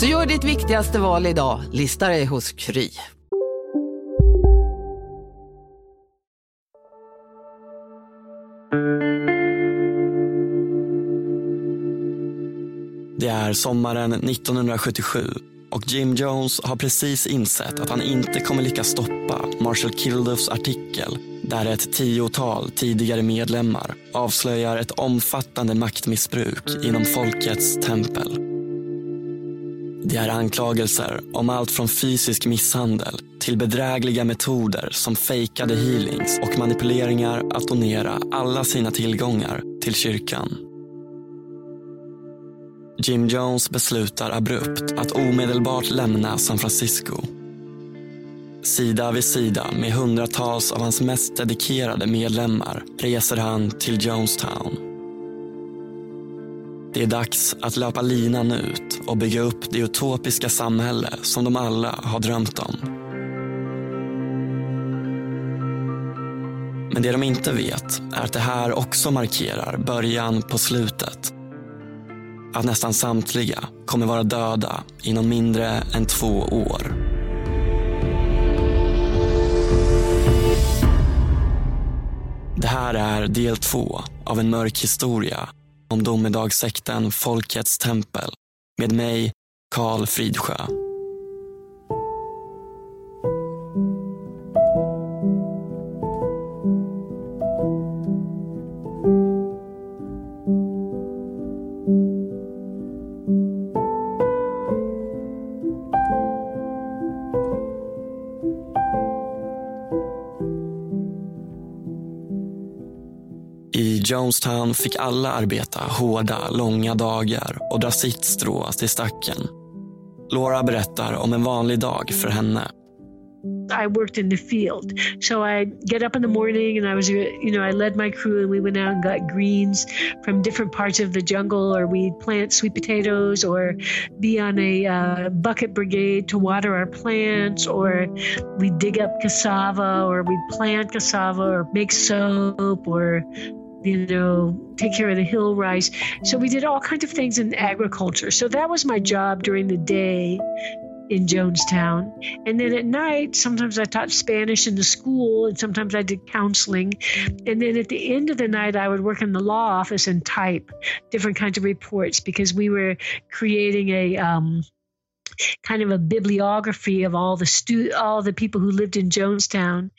Så gör ditt viktigaste val idag, lista dig hos Kry. Det är sommaren 1977 och Jim Jones har precis insett att han inte kommer lyckas stoppa Marshall Kilduffs artikel där ett tiotal tidigare medlemmar avslöjar ett omfattande maktmissbruk inom folkets tempel. Det är anklagelser om allt från fysisk misshandel till bedrägliga metoder som fejkade healings och manipuleringar att donera alla sina tillgångar till kyrkan. Jim Jones beslutar abrupt att omedelbart lämna San Francisco. Sida vid sida med hundratals av hans mest dedikerade medlemmar reser han till Jonestown. Det är dags att löpa linan ut och bygga upp det utopiska samhälle som de alla har drömt om. Men det de inte vet är att det här också markerar början på slutet att nästan samtliga kommer vara döda inom mindre än två år. Det här är del två av en mörk historia om domedagssekten Folkets tempel med mig, Karl Fridsjö. Jonestown fick alla arbeta hårda, långa dagar och dra sitt strå till stacken. Laura berättar om en vanlig dag för henne. I worked in the field. So I get up in the morning and I was, you know, I led my crew and we went out and got greens from different parts of the jungle, or we'd plant sweet potatoes, or be on a uh, bucket brigade to water our plants, or we'd dig up cassava, or we'd plant cassava, or make soap, or you know, take care of the hill rice. So we did all kinds of things in agriculture. So that was my job during the day in Jonestown. And then at night, sometimes I taught Spanish in the school and sometimes I did counseling. And then at the end of the night, I would work in the law office and type different kinds of reports because we were creating a, um, kind of a bibliography of all the stu- all the people who lived in Jonestown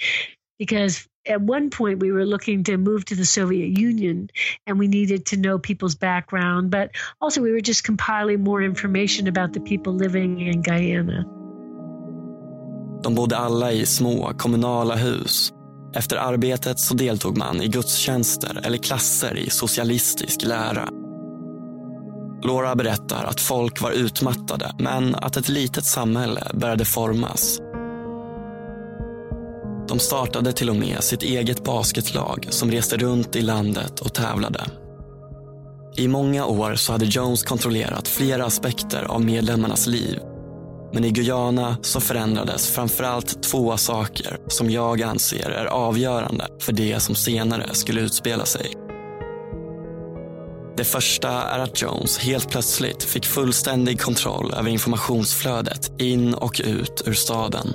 because at one point we were looking to move to the Soviet Union and we needed to know people's background, but also we were just compiling more information about the people living in Guyana. De bodde alla i små kommunala hus. Efter arbetet så deltog man i gudstjänster eller klasser i socialistisk lära. Laura berättar att folk var utmattade men att ett litet samhälle började formas. De startade till och med sitt eget basketlag som reste runt i landet och tävlade. I många år så hade Jones kontrollerat flera aspekter av medlemmarnas liv. Men i Guyana så förändrades framförallt två saker som jag anser är avgörande för det som senare skulle utspela sig. Det första är att Jones helt plötsligt fick fullständig kontroll över informationsflödet in och ut ur staden.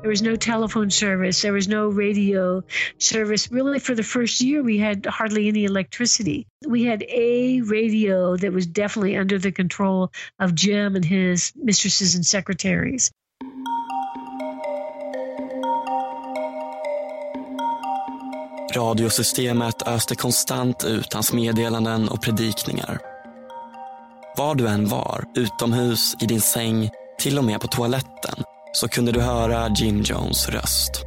There was no telephone service. There was no radio service. Really, for the first year, we had hardly any electricity. We had a radio that was definitely under the control of Jim and his mistresses and secretaries. Radiosystemet öste konstant ut hans meddelanden och predikningar. Var du än var, utomhus, i din säng, till och med på toaletten så kunde du höra Jim Jones röst.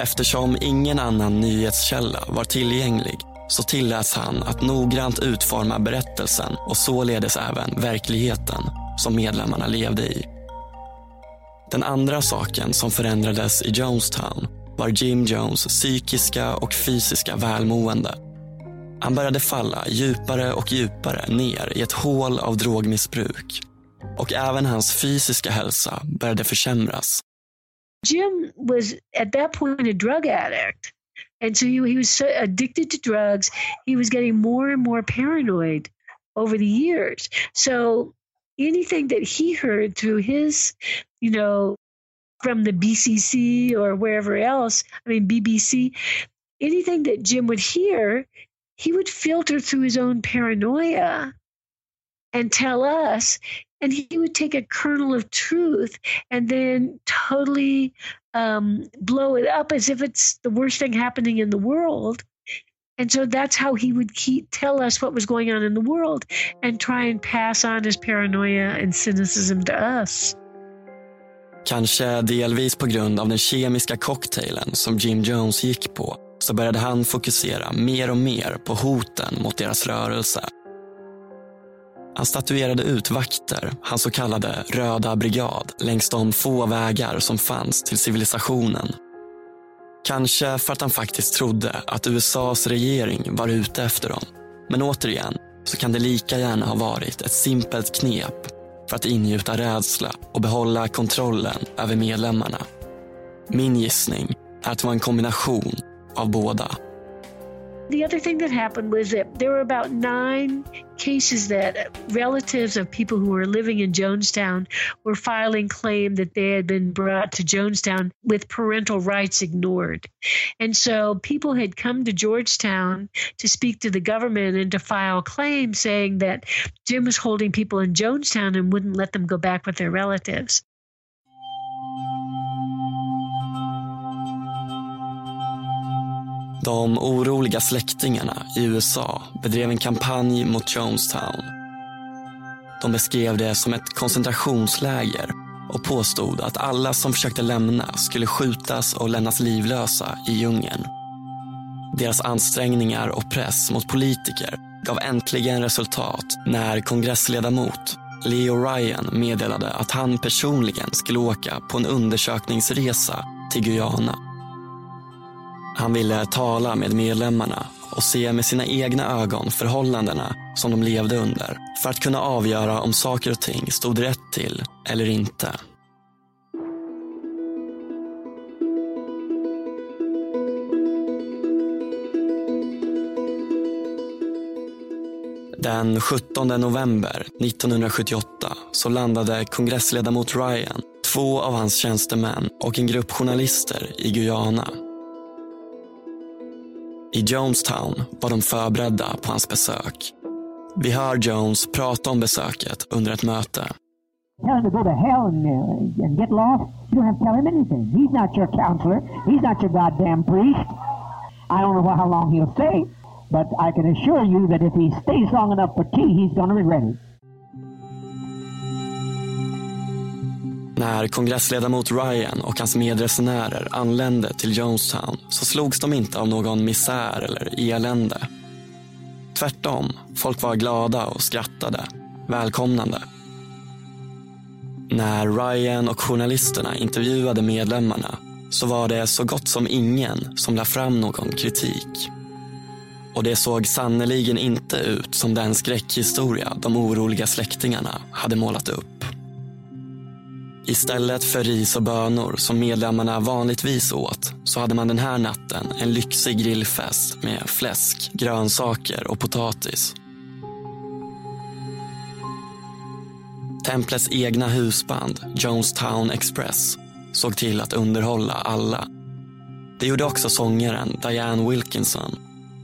Eftersom ingen annan nyhetskälla var tillgänglig så tilläts han att noggrant utforma berättelsen och således även verkligheten som medlemmarna levde i. Den andra saken som förändrades i Jonestown var Jim Jones psykiska och fysiska välmående. Han började falla djupare och djupare ner i ett hål av drogmissbruk. Och även hans fysiska hälsa började försämras. Jim was at that point a drug addict. And so he, he was so addicted to drugs. He was getting more and more paranoid over the years. So anything that he heard through his, you know, from the BCC or wherever else, I mean, BBC, anything that Jim would hear, he would filter through his own paranoia and tell us. And he would take a kernel of truth and then totally um, blow it up as if it's the worst thing happening in the world. And so that's how he would keep, tell us what was going on in the world and try and pass on his paranoia and cynicism to us. Kanske delvis på grund av den kemiska cocktailen som Jim Jones gick på så började han fokusera mer och mer på hoten mot deras rörelse. Han statuerade ut vakter, hans så kallade röda brigad, längs de få vägar som fanns till civilisationen. Kanske för att han faktiskt trodde att USAs regering var ute efter dem. Men återigen så kan det lika gärna ha varit ett simpelt knep för att ingjuta rädsla och behålla kontrollen över medlemmarna. Min gissning är att det var en kombination av båda. The other thing that happened was that there were about nine cases that relatives of people who were living in Jonestown were filing claim that they had been brought to Jonestown with parental rights ignored. And so people had come to Georgetown to speak to the government and to file claims saying that Jim was holding people in Jonestown and wouldn't let them go back with their relatives. De oroliga släktingarna i USA bedrev en kampanj mot Jonestown. De beskrev det som ett koncentrationsläger och påstod att alla som försökte lämna skulle skjutas och lämnas livlösa i djungeln. Deras ansträngningar och press mot politiker gav äntligen resultat när kongressledamot Leo Ryan meddelade att han personligen skulle åka på en undersökningsresa till Guyana han ville tala med medlemmarna och se med sina egna ögon förhållandena som de levde under för att kunna avgöra om saker och ting stod rätt till eller inte. Den 17 november 1978 så landade kongressledamot Ryan, två av hans tjänstemän och en grupp journalister i Guyana i Jonestown var de förberedda på hans besök. Vi hör Jones prata om besöket under ett möte. Tell him to go to hell and, uh, and get lost. You don't have to tell him anything. He's not your counselor. He's not your goddamn priest. I don't know how long he'll stay, but I can assure you that if he stays long enough for tea, he's going to regret it. När kongressledamot Ryan och hans medresenärer anlände till Jonestown så slogs de inte av någon misär eller elände. Tvärtom, folk var glada och skrattade, välkomnande. När Ryan och journalisterna intervjuade medlemmarna så var det så gott som ingen som la fram någon kritik. Och det såg sannoliken inte ut som den skräckhistoria de oroliga släktingarna hade målat upp. Istället för ris och bönor som medlemmarna vanligtvis åt så hade man den här natten en lyxig grillfest med fläsk, grönsaker och potatis. Templets egna husband, Jonestown Express, såg till att underhålla alla. Det gjorde också sångaren Diane Wilkinson.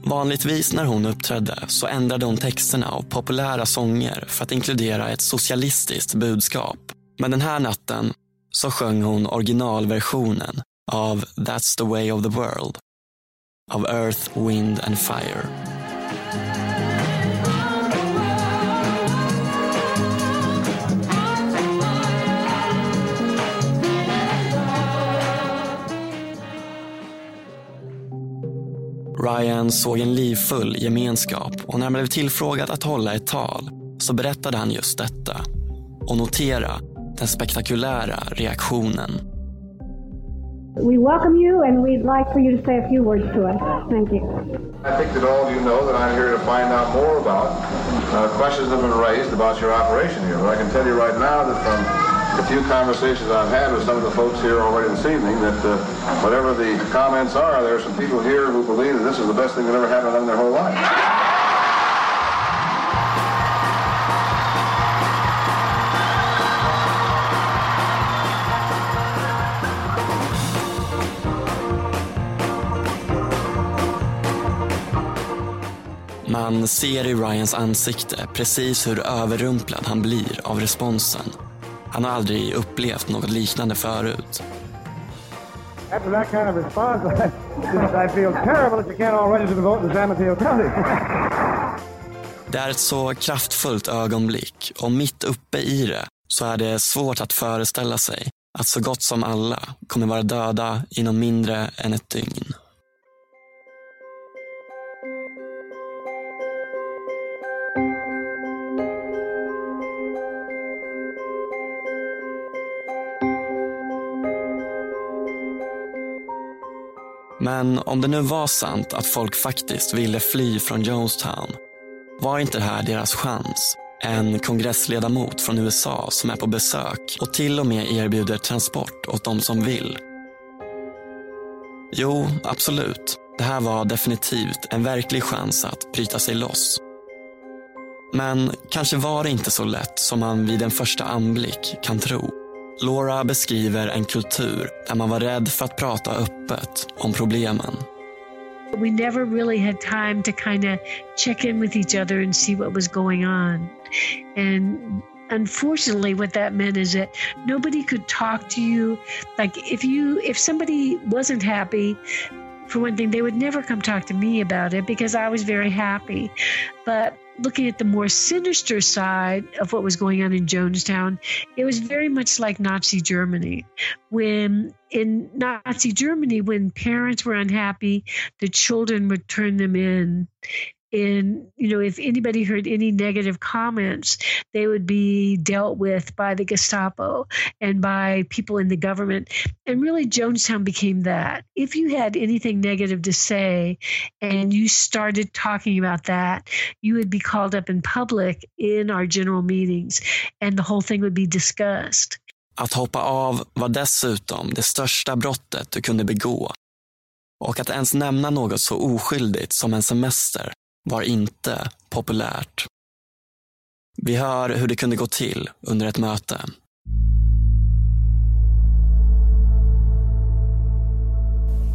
Vanligtvis när hon uppträdde så ändrade hon texterna av populära sånger för att inkludera ett socialistiskt budskap. Men den här natten så sjöng hon originalversionen av That's the way of the world. av Earth, Wind and Fire. Ryan såg en livfull gemenskap och när han blev tillfrågad att hålla ett tal så berättade han just detta. Och notera den spektakulära reaktionen. We welcome you and we'd like for you to say a few words to us. Thank you. I think that all of you know that I'm here to find out more about uh, questions that have been raised about your operation here. But I can tell you right now that from the few conversations I've had with some of the folks here already this evening that uh, whatever the comments are, there are some people here who believe that this is the best thing that ever happened in their whole life. Man ser i Ryans ansikte precis hur överrumplad han blir av responsen. Han har aldrig upplevt något liknande förut. After that kind of response, I feel terrible that you can't all register to vote in San Mateo County. Det är ett så kraftfullt ögonblick och mitt uppe i det så är det svårt att föreställa sig att så gott som alla kommer vara döda inom mindre än ett dygn. Men om det nu var sant att folk faktiskt ville fly från Jonestown, var inte det här deras chans? En kongressledamot från USA som är på besök och till och med erbjuder transport åt de som vill. Jo, absolut. Det här var definitivt en verklig chans att bryta sig loss. Men kanske var det inte så lätt som man vid en första anblick kan tro. Laura beskriver en kultur där man var rädd för att prata öppet om problemen. We never really had time to kind of check in with each other and see what was going on. And unfortunately what that meant is that nobody could talk to you like if you if somebody wasn't happy for one thing they would never come talk to me about it because I was very happy. But looking at the more sinister side of what was going on in Jonestown, it was very much like Nazi Germany. When in Nazi Germany, when parents were unhappy, the children would turn them in. In you know, if anybody heard any negative comments, they would be dealt with by the Gestapo and by people in the government. And really, Jonestown became that. If you had anything negative to say and you started talking about that, you would be called up in public in our general meetings and the whole thing would be discussed. Att hoppa av var dessutom det största brottet du kunde begå. Och att ens nämna något så oskyldigt som en semester var inte populärt. Vi hör hur det kunde gå till under ett möte.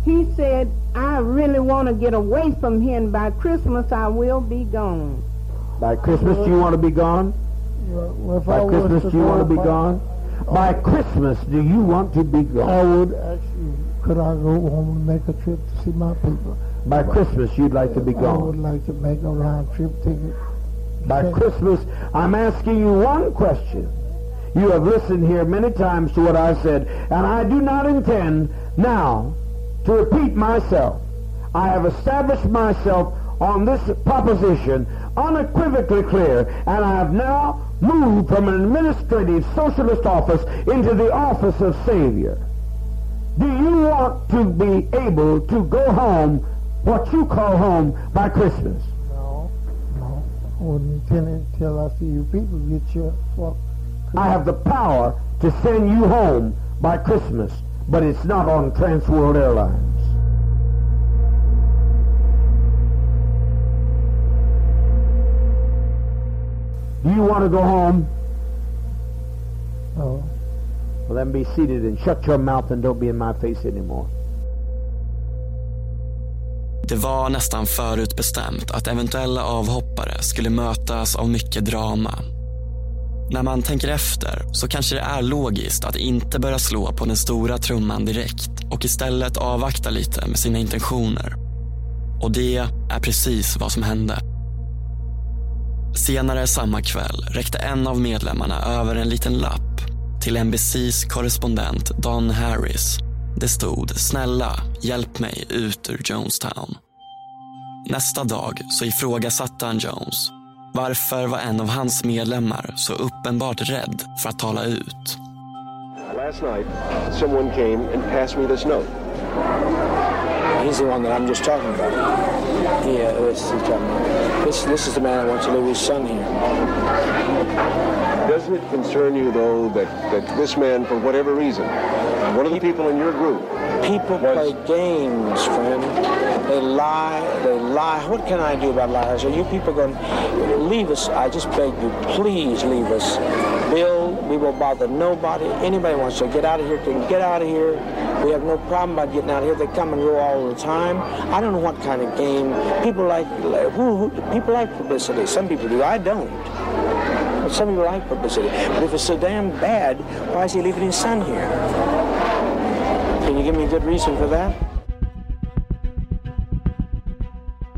He said, I really want to get away from here, and by Christmas I will be gone. By Christmas, do you want to be gone? Well, if I By was Christmas, do you want to be by- gone? By Christmas, do you want to be gone? I would actually, could I go home and make a trip to see my people? By Christmas, you'd like to be gone. I would like to make a round trip ticket. By Christmas, I'm asking you one question. You have listened here many times to what I said, and I do not intend now to repeat myself. I have established myself on this proposition unequivocally clear, and I have now moved from an administrative socialist office into the office of Savior. Do you want to be able to go home, what you call home, by Christmas? No, no. I wouldn't intend it until I see you people get your. I have the power to send you home by Christmas, but it's not on Transworld Airlines. Do you want to go home? No. Well, then be seated and shut your mouth and don't be in my face anymore. Det var nästan förutbestämt att eventuella avhoppare skulle mötas av mycket drama. När man tänker efter så kanske det är logiskt att inte börja slå på den stora trumman direkt och istället avvakta lite med sina intentioner. Och det är precis vad som hände. Senare samma kväll räckte en av medlemmarna över en liten lapp till NBCs korrespondent Don Harris. Det stod “Snälla, hjälp mig ut ur Jonestown”. Nästa dag så ifrågasatte han Jones. Varför var en av hans medlemmar så uppenbart rädd för att tala ut? Last night, someone came and passed me this note. He's the one that I'm just talking about. Yeah, this is, this, this is the man I want to leave his son here. Doesn't it concern you, though, that, that this man, for whatever reason, one of the people in your group, People play games, friend. They lie. They lie. What can I do about lies? Are you people going to leave us? I just beg you, please leave us. Bill, we will bother nobody. Anybody wants to get out of here can get out of here. We have no problem about getting out of here. They come and go all the time. I don't know what kind of game people like. Who, who people like publicity? Some people do. I don't. Some people like publicity. But if it's so damn bad, why is he leaving his son here? Can you give me a good reason for that?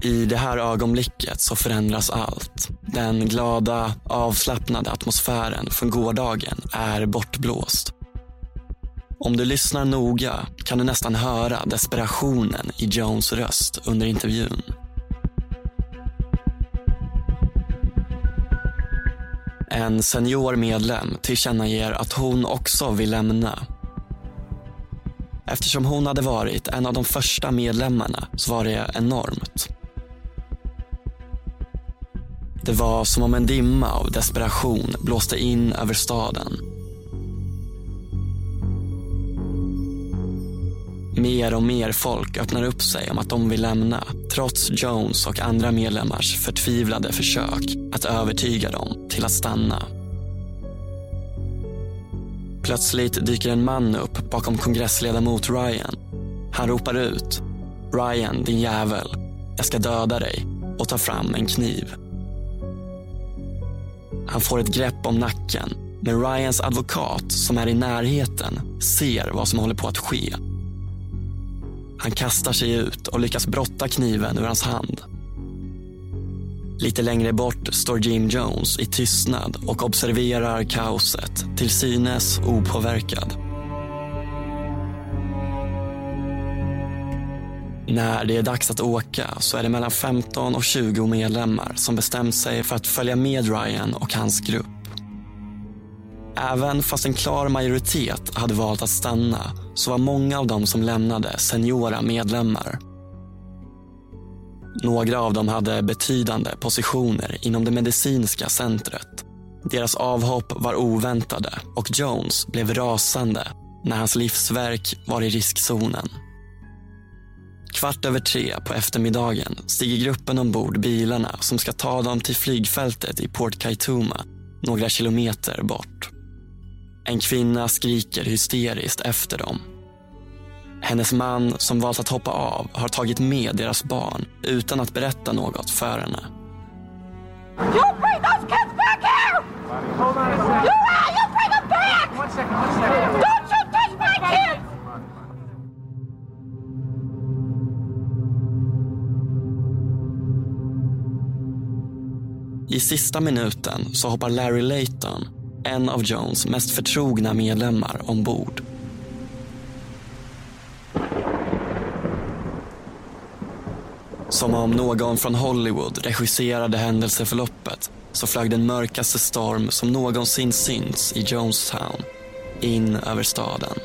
I det här ögonblicket så förändras allt. Den glada, avslappnade atmosfären från gårdagen är bortblåst. Om du lyssnar noga kan du nästan höra desperationen i Jones röst under intervjun. En senior medlem tillkännager att hon också vill lämna. Eftersom hon hade varit en av de första medlemmarna så var det enormt. Det var som om en dimma av desperation blåste in över staden. Mer och mer folk öppnar upp sig om att de vill lämna trots Jones och andra medlemmars förtvivlade försök att övertyga dem till att stanna. Plötsligt dyker en man upp bakom kongressledamot Ryan. Han ropar ut. Ryan, din jävel. Jag ska döda dig. Och tar fram en kniv. Han får ett grepp om nacken. Men Ryans advokat, som är i närheten, ser vad som håller på att ske. Han kastar sig ut och lyckas brotta kniven ur hans hand. Lite längre bort står Jim Jones i tystnad och observerar kaoset, till synes opåverkad. När det är dags att åka så är det mellan 15 och 20 medlemmar som bestämt sig för att följa med Ryan och hans grupp. Även fast en klar majoritet hade valt att stanna så var många av dem som lämnade seniora medlemmar. Några av dem hade betydande positioner inom det medicinska centret. Deras avhopp var oväntade och Jones blev rasande när hans livsverk var i riskzonen. Kvart över tre på eftermiddagen stiger gruppen ombord bilarna som ska ta dem till flygfältet i Port Kaituma, några kilometer bort. En kvinna skriker hysteriskt efter dem. Hennes man som valt att hoppa av har tagit med deras barn utan att berätta något för henne. You bring those kids back here! Hold on a second. You are! You bring them back! One second, one second. Don't you touch my kids! I sista minuten så hoppar Larry Layton, en av Jones mest förtrogna medlemmar, ombord. Som om någon från Hollywood regisserade händelseförloppet så flög den mörkaste storm som någonsin synts i Jonestown in över staden.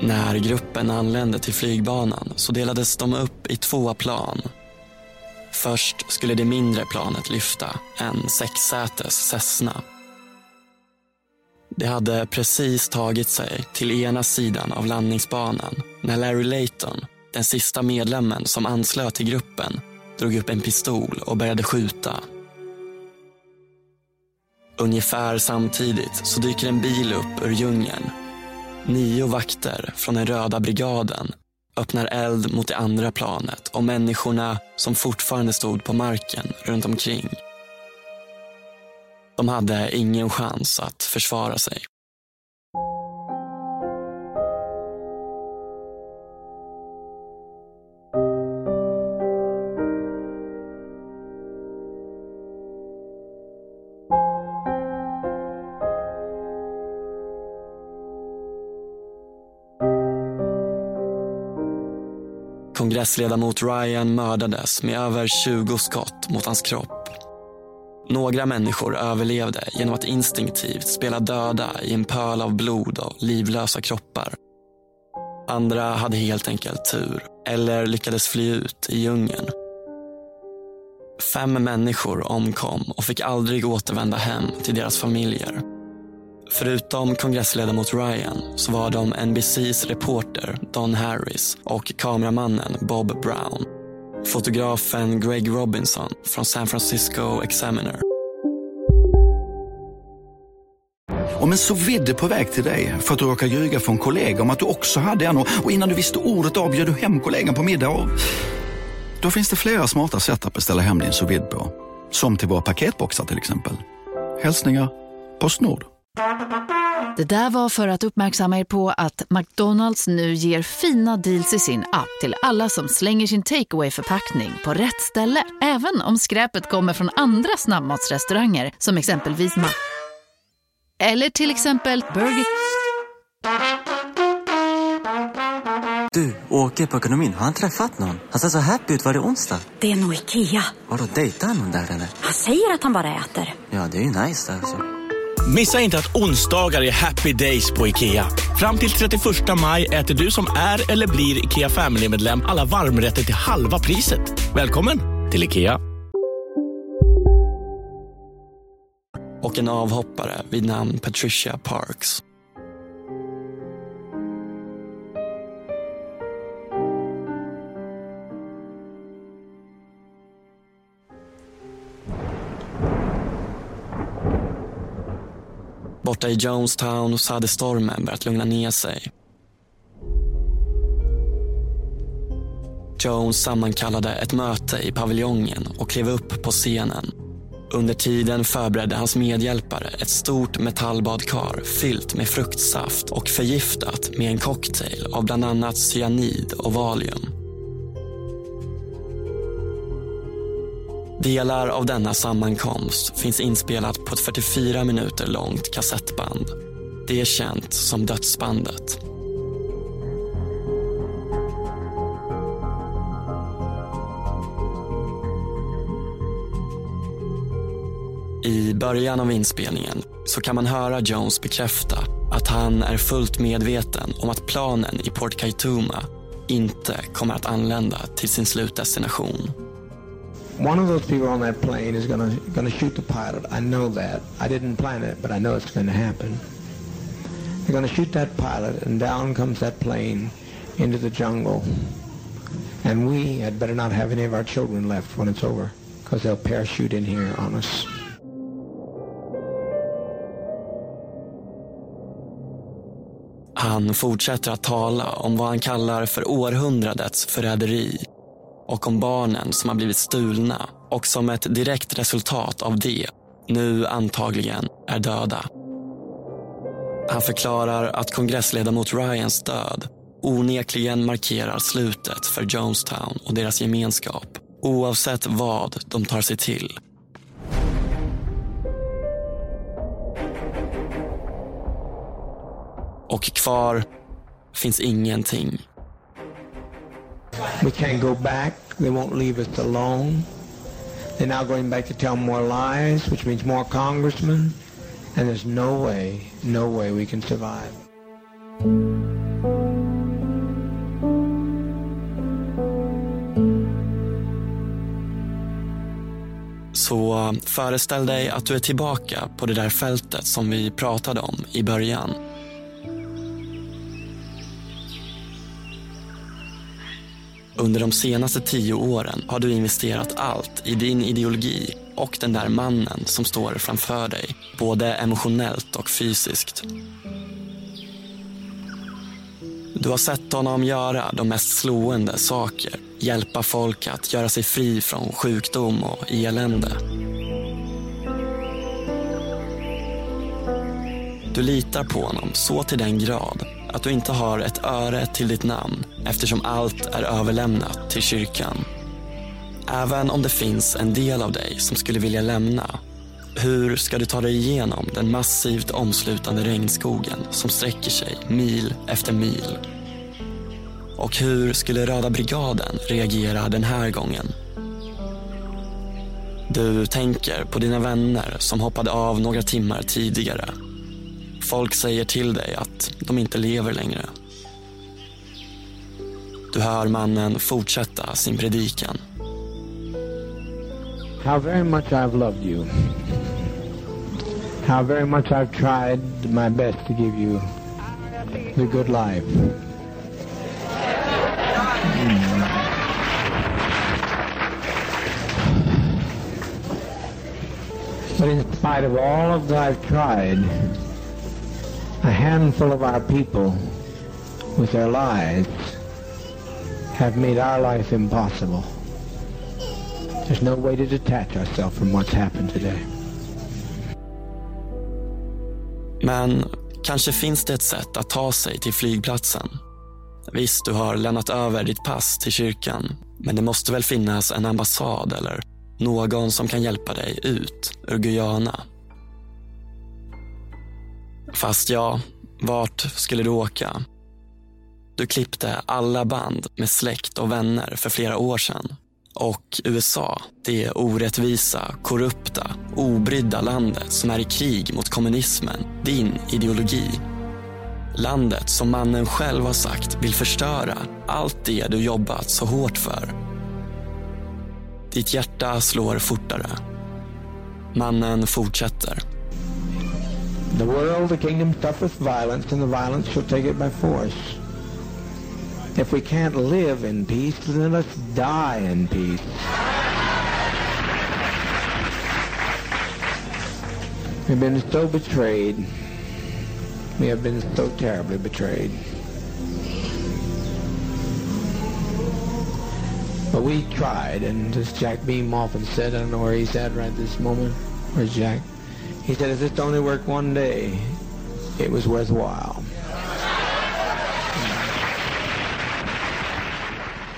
När gruppen anlände till flygbanan så delades de upp i två plan. Först skulle det mindre planet lyfta, en sexsätes Cessna. Det hade precis tagit sig till ena sidan av landningsbanan när Larry Layton, den sista medlemmen som anslöt till gruppen, drog upp en pistol och började skjuta. Ungefär samtidigt så dyker en bil upp ur djungeln Nio vakter från den röda brigaden öppnar eld mot det andra planet och människorna som fortfarande stod på marken runt omkring. De hade ingen chans att försvara sig. Kongressledamot Ryan mördades med över 20 skott mot hans kropp. Några människor överlevde genom att instinktivt spela döda i en pöl av blod och livlösa kroppar. Andra hade helt enkelt tur eller lyckades fly ut i djungeln. Fem människor omkom och fick aldrig återvända hem till deras familjer. Förutom kongressledamot Ryan så var de NBCs reporter Don Harris och kameramannen Bob Brown. Fotografen Greg Robinson från San Francisco Examiner. Om en så vidde på väg till dig för att du råkar ljuga för en kollega om att du också hade en och innan du visste ordet av bjöd du hem kollegan på middag och... Då finns det flera smarta sätt att beställa hem din sous på. Som till våra paketboxar till exempel. Hälsningar Postnord. Det där var för att uppmärksamma er på att McDonalds nu ger fina deals i sin app till alla som slänger sin takeaway förpackning på rätt ställe. Även om skräpet kommer från andra snabbmatsrestauranger som exempelvis Ma... Eller till exempel Burger... Du, åker på ekonomin. Har han träffat någon? Han ser så happy ut. Var det onsdag? Det är nog Ikea. Har du dejtat någon där eller? Han säger att han bara äter. Ja, det är ju nice där alltså. Missa inte att onsdagar är happy days på IKEA. Fram till 31 maj äter du som är eller blir IKEA Family-medlem alla varmrätter till halva priset. Välkommen till IKEA. Och en avhoppare vid namn Patricia Parks. Borta i Jonestown så hade stormen börjat lugna ner sig. Jones sammankallade ett möte i paviljongen och klev upp på scenen. Under tiden förberedde hans medhjälpare ett stort metallbadkar fyllt med fruktsaft och förgiftat med en cocktail av bland annat cyanid och valium. Delar av denna sammankomst finns inspelat på ett 44 minuter långt kassettband. Det är känt som Dödsbandet. I början av inspelningen så kan man höra Jones bekräfta att han är fullt medveten om att planen i Port Kaituma inte kommer att anlända till sin slutdestination. One of those people on that plane is gonna gonna shoot the pilot. I know that. I didn't plan it, but I know it's going to happen. They're going to shoot that pilot, and down comes that plane into the jungle. And we had better not have any of our children left when it's over, because they'll parachute in here on us. Han fortsätter att tala om vad han kallar för århundradets förräderi och om barnen som har blivit stulna och som ett direkt resultat av det nu antagligen är döda. Han förklarar att kongressledamot Ryans död onekligen markerar slutet för Jonestown och deras gemenskap oavsett vad de tar sig till. Och kvar finns ingenting. We can't go back. They won't leave us alone. They're now going back to tell more lies, which means more congressmen. And there's no way, no way we can survive. Så eh, föreställ dig att du är tillbaka på det där fältet som vi pratade om i början. Under de senaste tio åren har du investerat allt i din ideologi och den där mannen som står framför dig, både emotionellt och fysiskt. Du har sett honom göra de mest slående saker, hjälpa folk att göra sig fri från sjukdom och elände. Du litar på honom så till den grad att du inte har ett öre till ditt namn eftersom allt är överlämnat till kyrkan. Även om det finns en del av dig som skulle vilja lämna hur ska du ta dig igenom den massivt omslutande regnskogen som sträcker sig mil efter mil? Och hur skulle Röda brigaden reagera den här gången? Du tänker på dina vänner som hoppade av några timmar tidigare. Folk säger till dig att de inte lever längre. Du hör mannen fortsätta sin predikan. How very much I've loved you. How very much I've tried my best to give you the good life. But in spite of all of that I've tried, a handful of our people with their lies have made our life impossible. There's no way to detach ourselves from what's happened today. Men kanske finns det ett sätt att ta sig till flygplatsen. Visst, du har lämnat över ditt pass till kyrkan. Men det måste väl finnas en ambassad eller någon som kan hjälpa dig ut ur Guyana. Fast ja, vart skulle du åka? Du klippte alla band med släkt och vänner för flera år sedan. Och USA, det orättvisa, korrupta, obrydda landet som är i krig mot kommunismen, din ideologi. Landet som mannen själv har sagt vill förstöra allt det du jobbat så hårt för. Ditt hjärta slår fortare. Mannen fortsätter. The world, the kingdom suffereth violence, and the violence shall take it by force. If we can't live in peace, then let's die in peace. We've been so betrayed. We have been so terribly betrayed. But we tried, and as Jack Beam often said, I don't know where he's at right this moment. Where's Jack? He said, if this only worked one day, it was worthwhile.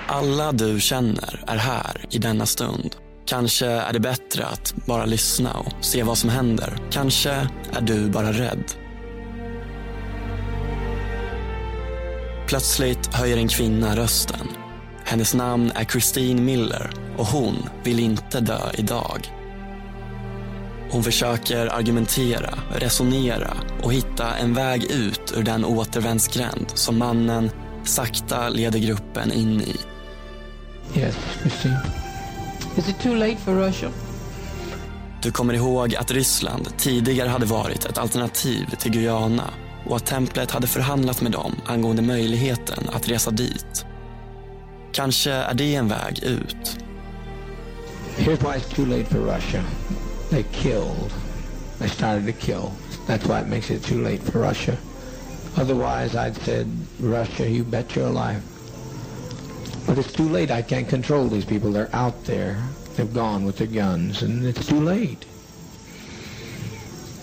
Alla du känner är här i denna stund. Kanske är det bättre att bara lyssna och se vad som händer. Kanske är du bara rädd. Plötsligt höjer en kvinna rösten. Hennes namn är Christine Miller och hon vill inte dö idag. Hon försöker argumentera, resonera och hitta en väg ut ur den återvändsgränd som mannen sakta leder gruppen in i. Yes, Christine. Is it too late for Russia? Du kommer ihåg att Ryssland tidigare hade varit ett alternativ till Guyana och att templet hade förhandlat med dem angående möjligheten att resa dit. Kanske är det en väg ut. Here's why it's too late for Russia. They killed. They started to kill. That's why it makes it too late for Russia. Otherwise, I'd said, Russia, you bet your life. But it's too late. I can't control these people. They're out there. They've gone with their guns, and it's too late.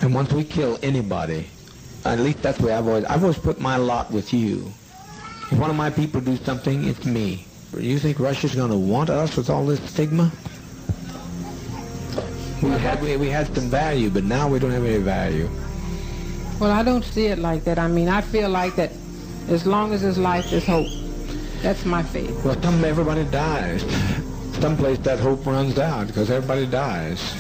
And once we kill anybody, at least that's the way I've always, I've always put my lot with you. If one of my people do something, it's me. You think Russia's going to want us with all this stigma? We had, we, we had some value, but now we don't have any value. Well, I don't see it like that. I mean, I feel like that as long as there's life, there's hope. That's my faith. Well, some, everybody dies. Someplace that hope runs out because everybody dies.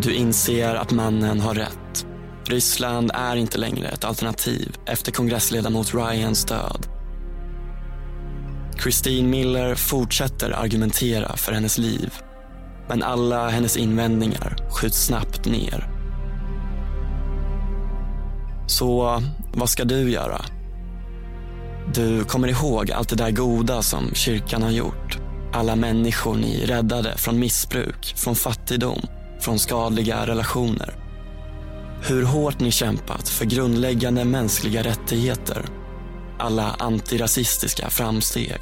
Du inser att mannen har rätt. Ryssland är inte längre ett alternativ efter kongressledamot Ryans död. Christine Miller fortsätter argumentera för hennes liv. Men alla hennes invändningar skjuts snabbt ner. Så vad ska du göra? Du kommer ihåg allt det där goda som kyrkan har gjort. Alla människor ni räddade från missbruk, från fattigdom, från skadliga relationer. Hur hårt ni kämpat för grundläggande mänskliga rättigheter. Alla antirasistiska framsteg.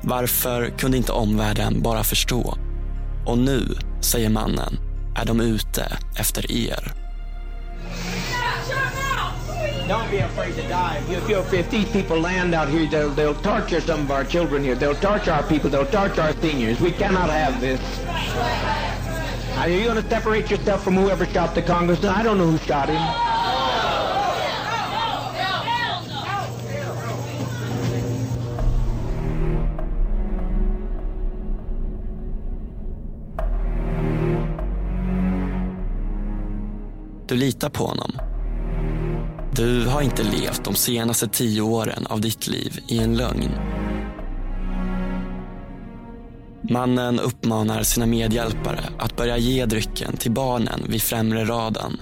Varför kunde inte omvärlden bara förstå? Och nu, säger mannen, är de ute efter er. Don't be afraid to die. If, you, if these people land out here, they'll, they'll torture some of our children here. They'll torture our people. They'll torture our seniors. We cannot have this. Are you going to separate yourself from whoever shot the congressman? I don't know who shot him. Du litar på honom. Du har inte levt de senaste tio åren av ditt liv i en lögn. Mannen uppmanar sina medhjälpare att börja ge drycken till barnen vid främre raden.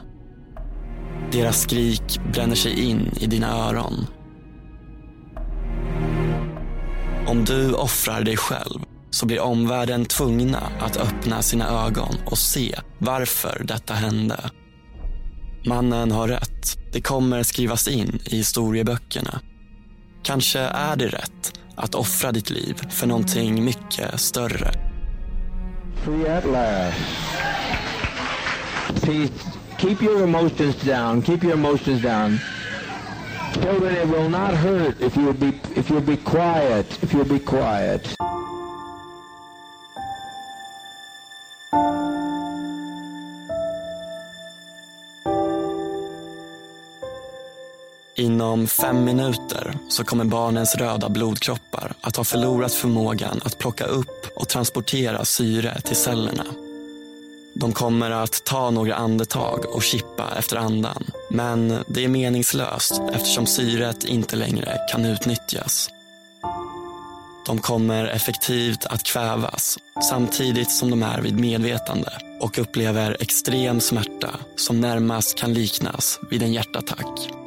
Deras skrik bränner sig in i dina öron. Om du offrar dig själv så blir omvärlden tvungna att öppna sina ögon och se varför detta hände. Mannen har rätt. Det kommer skrivas in i historieböckerna. Kanske är det rätt att offra ditt liv för någonting mycket större. Free at last. Peace. Keep your emotions down. Keep your emotions down. Children, it will not hurt if you'll be if you'll be quiet. If you'll be quiet. Inom fem minuter så kommer barnens röda blodkroppar att ha förlorat förmågan att plocka upp och transportera syre till cellerna. De kommer att ta några andetag och chippa efter andan. Men det är meningslöst eftersom syret inte längre kan utnyttjas. De kommer effektivt att kvävas samtidigt som de är vid medvetande och upplever extrem smärta som närmast kan liknas vid en hjärtattack.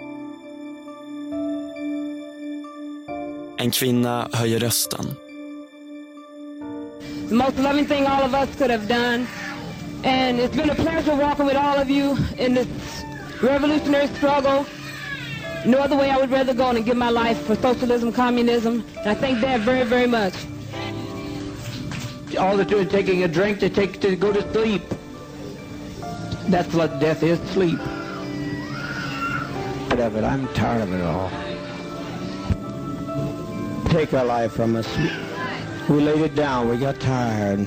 En kvinna höjer rösten. the most loving thing all of us could have done. And it's been a pleasure walking with all of you in this revolutionary struggle. No other way I would rather go than give my life for socialism, communism. And I thank Dad very, very much. All they're doing is taking a drink to take to go to sleep. That's what death is, sleep. Tired of it. I'm tired of it all. Take our life from us. We laid it down. We got tired.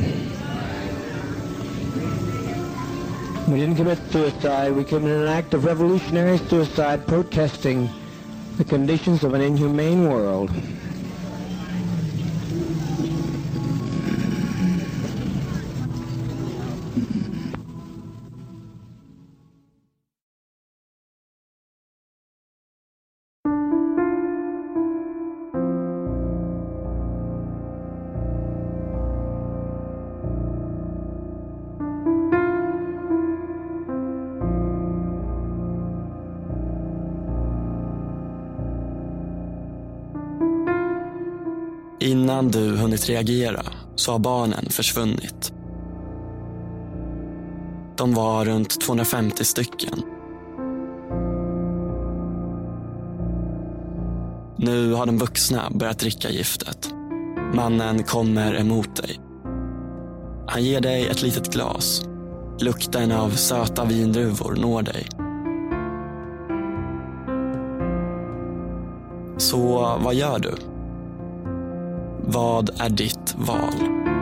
We didn't commit suicide. We committed an act of revolutionary suicide protesting the conditions of an inhumane world. Innan du hunnit reagera så har barnen försvunnit. De var runt 250 stycken. Nu har de vuxna börjat dricka giftet. Mannen kommer emot dig. Han ger dig ett litet glas. Lukten av söta vindruvor når dig. Så vad gör du? Vad är ditt val?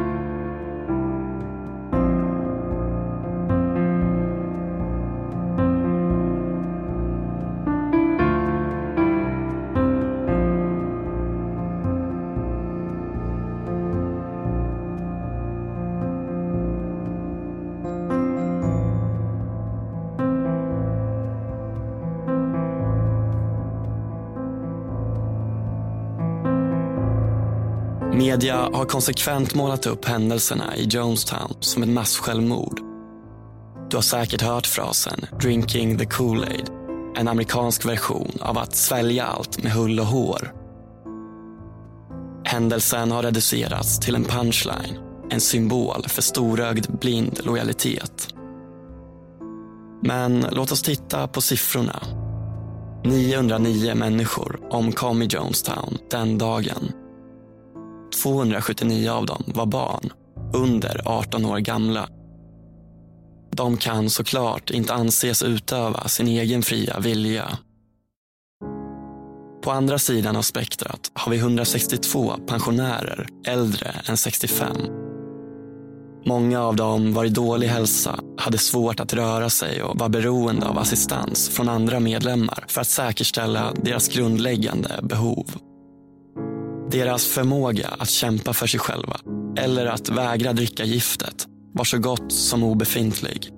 Media har konsekvent målat upp händelserna i Jonestown som ett massjälvmord. Du har säkert hört frasen “drinking the Kool-Aid”, en amerikansk version av att svälja allt med hull och hår. Händelsen har reducerats till en punchline, en symbol för storögd blind lojalitet. Men låt oss titta på siffrorna. 909 människor omkom i Jonestown den dagen. 279 av dem var barn, under 18 år gamla. de kan såklart inte anses utöva sin egen fria vilja. På andra sidan av spektrat har vi 162 pensionärer äldre än 65. Många av dem var i dålig hälsa, hade svårt att röra sig och var beroende av assistans från andra medlemmar för att säkerställa deras grundläggande behov. Deras förmåga att kämpa för sig själva eller att vägra dricka giftet var så gott som obefintlig.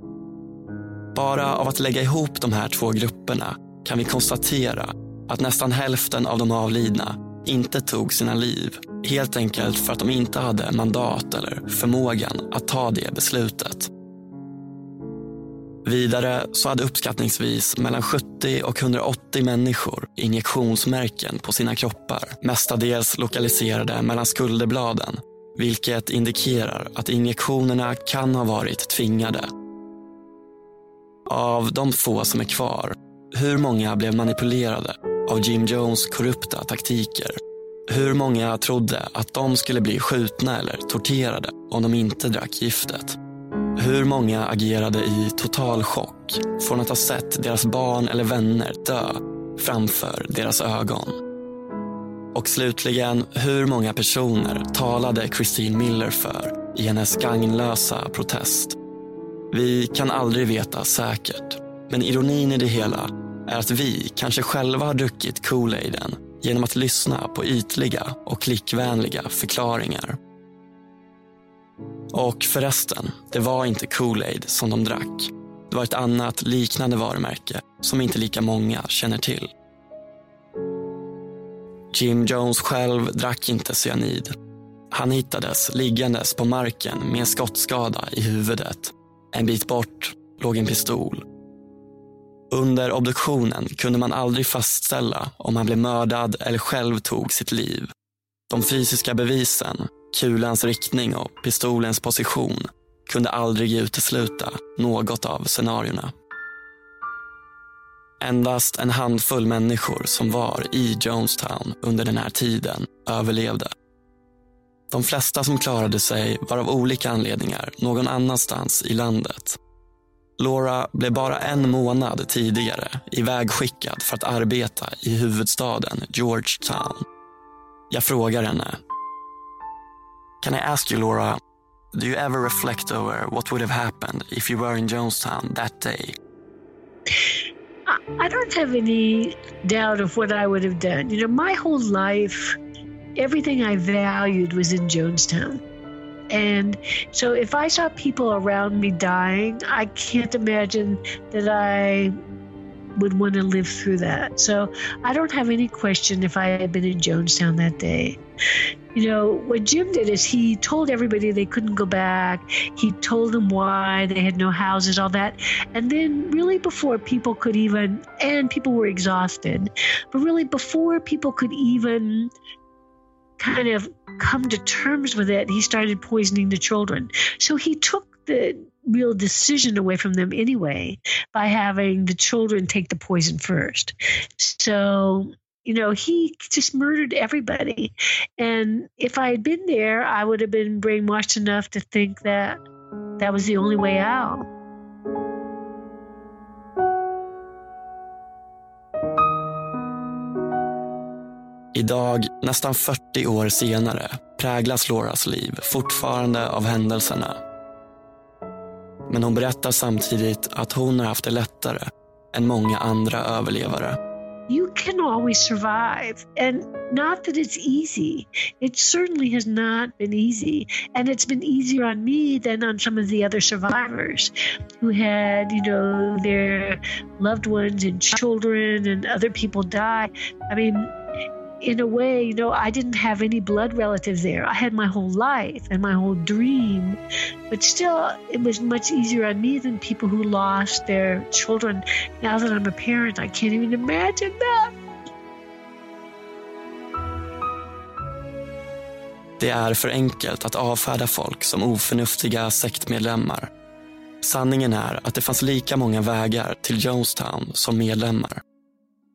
Bara av att lägga ihop de här två grupperna kan vi konstatera att nästan hälften av de avlidna inte tog sina liv. Helt enkelt för att de inte hade mandat eller förmågan att ta det beslutet. Vidare så hade uppskattningsvis mellan 70 och 180 människor injektionsmärken på sina kroppar. Mestadels lokaliserade mellan skulderbladen. Vilket indikerar att injektionerna kan ha varit tvingade. Av de få som är kvar, hur många blev manipulerade av Jim Jones korrupta taktiker? Hur många trodde att de skulle bli skjutna eller torterade om de inte drack giftet? Hur många agerade i total chock från att ha sett deras barn eller vänner dö framför deras ögon? Och slutligen, hur många personer talade Christine Miller för i hennes gagnlösa protest? Vi kan aldrig veta säkert, men ironin i det hela är att vi kanske själva har druckit Kool-Aiden genom att lyssna på ytliga och klickvänliga förklaringar. Och förresten, det var inte Kool-Aid som de drack. Det var ett annat liknande varumärke som inte lika många känner till. Jim Jones själv drack inte cyanid. Han hittades liggandes på marken med en skottskada i huvudet. En bit bort låg en pistol. Under obduktionen kunde man aldrig fastställa om han blev mördad eller själv tog sitt liv. De fysiska bevisen, kulans riktning och pistolens position kunde aldrig utesluta något av scenarierna. Endast en handfull människor som var i Jonestown under den här tiden överlevde. De flesta som klarade sig var av olika anledningar någon annanstans i landet. Laura blev bara en månad tidigare ivägskickad för att arbeta i huvudstaden Georgetown. Jag frågar henne. Can I ask you Laura, do you ever reflect over what would have happened if you were in Jonestown that day? I don't have any doubt of what I would have done. You know, my whole life, everything I valued was in Jonestown. And so if I saw people around me dying, I can't imagine that I would want to live through that. So I don't have any question if I had been in Jonestown that day. You know, what Jim did is he told everybody they couldn't go back. He told them why they had no houses, all that. And then, really, before people could even, and people were exhausted, but really, before people could even kind of come to terms with it, he started poisoning the children. So he took the real decision away from them anyway by having the children take the poison first. So, you know, he just murdered everybody. And if I had been there, I would have been brainwashed enough to think that that was the only way out. Idag, nästan 40 år senare, präglas Lauras liv fortfarande av händelserna. Men hon berättar samtidigt att hon har haft det lättare än många andra överlevare. You can always survive. And not that it's easy. It certainly has not been easy. And it's been easier on me than on some of the other survivors who had, you know, their loved ones and children and other people die. I mean, in a way, you know, I didn't have any blood relatives there. I had my whole life and my whole dream. But still, it was much easier on me than people who lost their children. Now that I'm a parent, I can't even imagine that. Det är för enkelt att avfärda folk som oförnuftiga sektmedlemmar. Sanningen är att det fanns lika många vägar till Jonestown som medlemmar.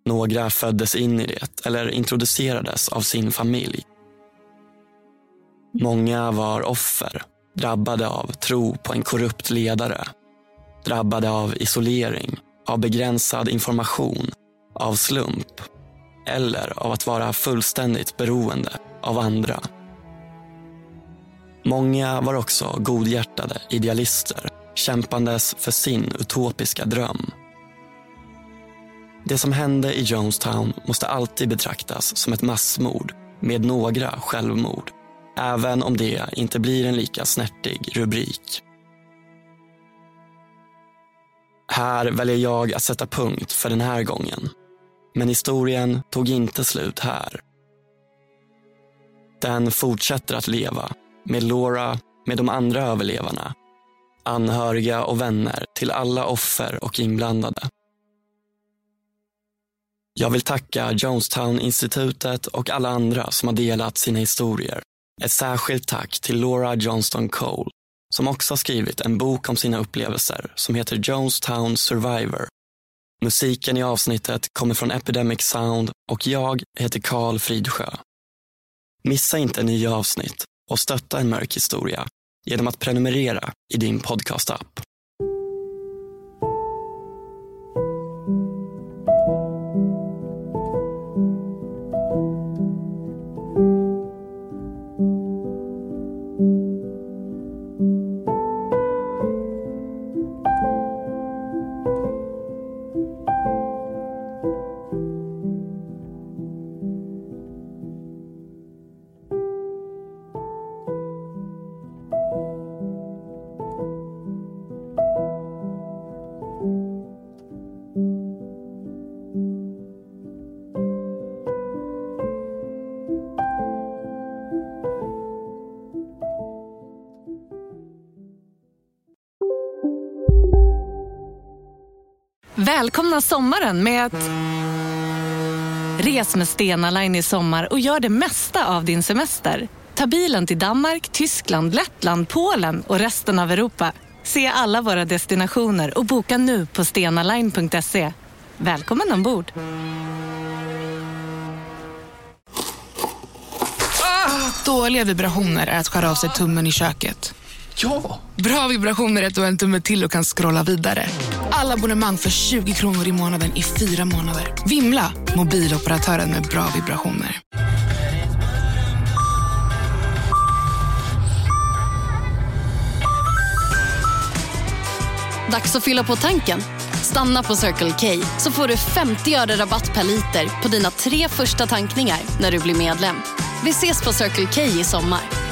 Några föddes in i det eller introducerades av sin familj. Många var offer, drabbade av tro på en korrupt ledare. drabbade av isolering, av begränsad information, av slump eller av att vara fullständigt beroende av andra. Många var också godhjärtade idealister kämpandes för sin utopiska dröm. Det som hände i Jonestown måste alltid betraktas som ett massmord med några självmord, även om det inte blir en lika snärtig rubrik. Här väljer jag att sätta punkt för den här gången. Men historien tog inte slut här. Den fortsätter att leva med Laura, med de andra överlevarna, anhöriga och vänner till alla offer och inblandade. Jag vill tacka Jonestown-institutet och alla andra som har delat sina historier. Ett särskilt tack till Laura Johnston Cole som också har skrivit en bok om sina upplevelser som heter Jonestown Survivor. Musiken i avsnittet kommer från Epidemic Sound och jag heter Karl Fridsjö. Missa inte nya avsnitt och stötta en mörk historia genom att prenumerera i din podcastapp. Välkomna sommaren med att... Res med Stena Line i sommar och gör det mesta av din semester. Ta bilen till Danmark, Tyskland, Lettland, Polen och resten av Europa. Se alla våra destinationer och boka nu på stenaline.se. Välkommen ombord! Dåliga vibrationer är att skära av sig tummen i köket. Ja! Bra vibrationer är att du har en tumme till och kan scrolla vidare. Alla abonnemang för 20 kronor i månaden i fyra månader. Vimla! Mobiloperatören med bra vibrationer. Dags att fylla på tanken. Stanna på Circle K så får du 50 öre rabatt per liter på dina tre första tankningar när du blir medlem. Vi ses på Circle K i sommar.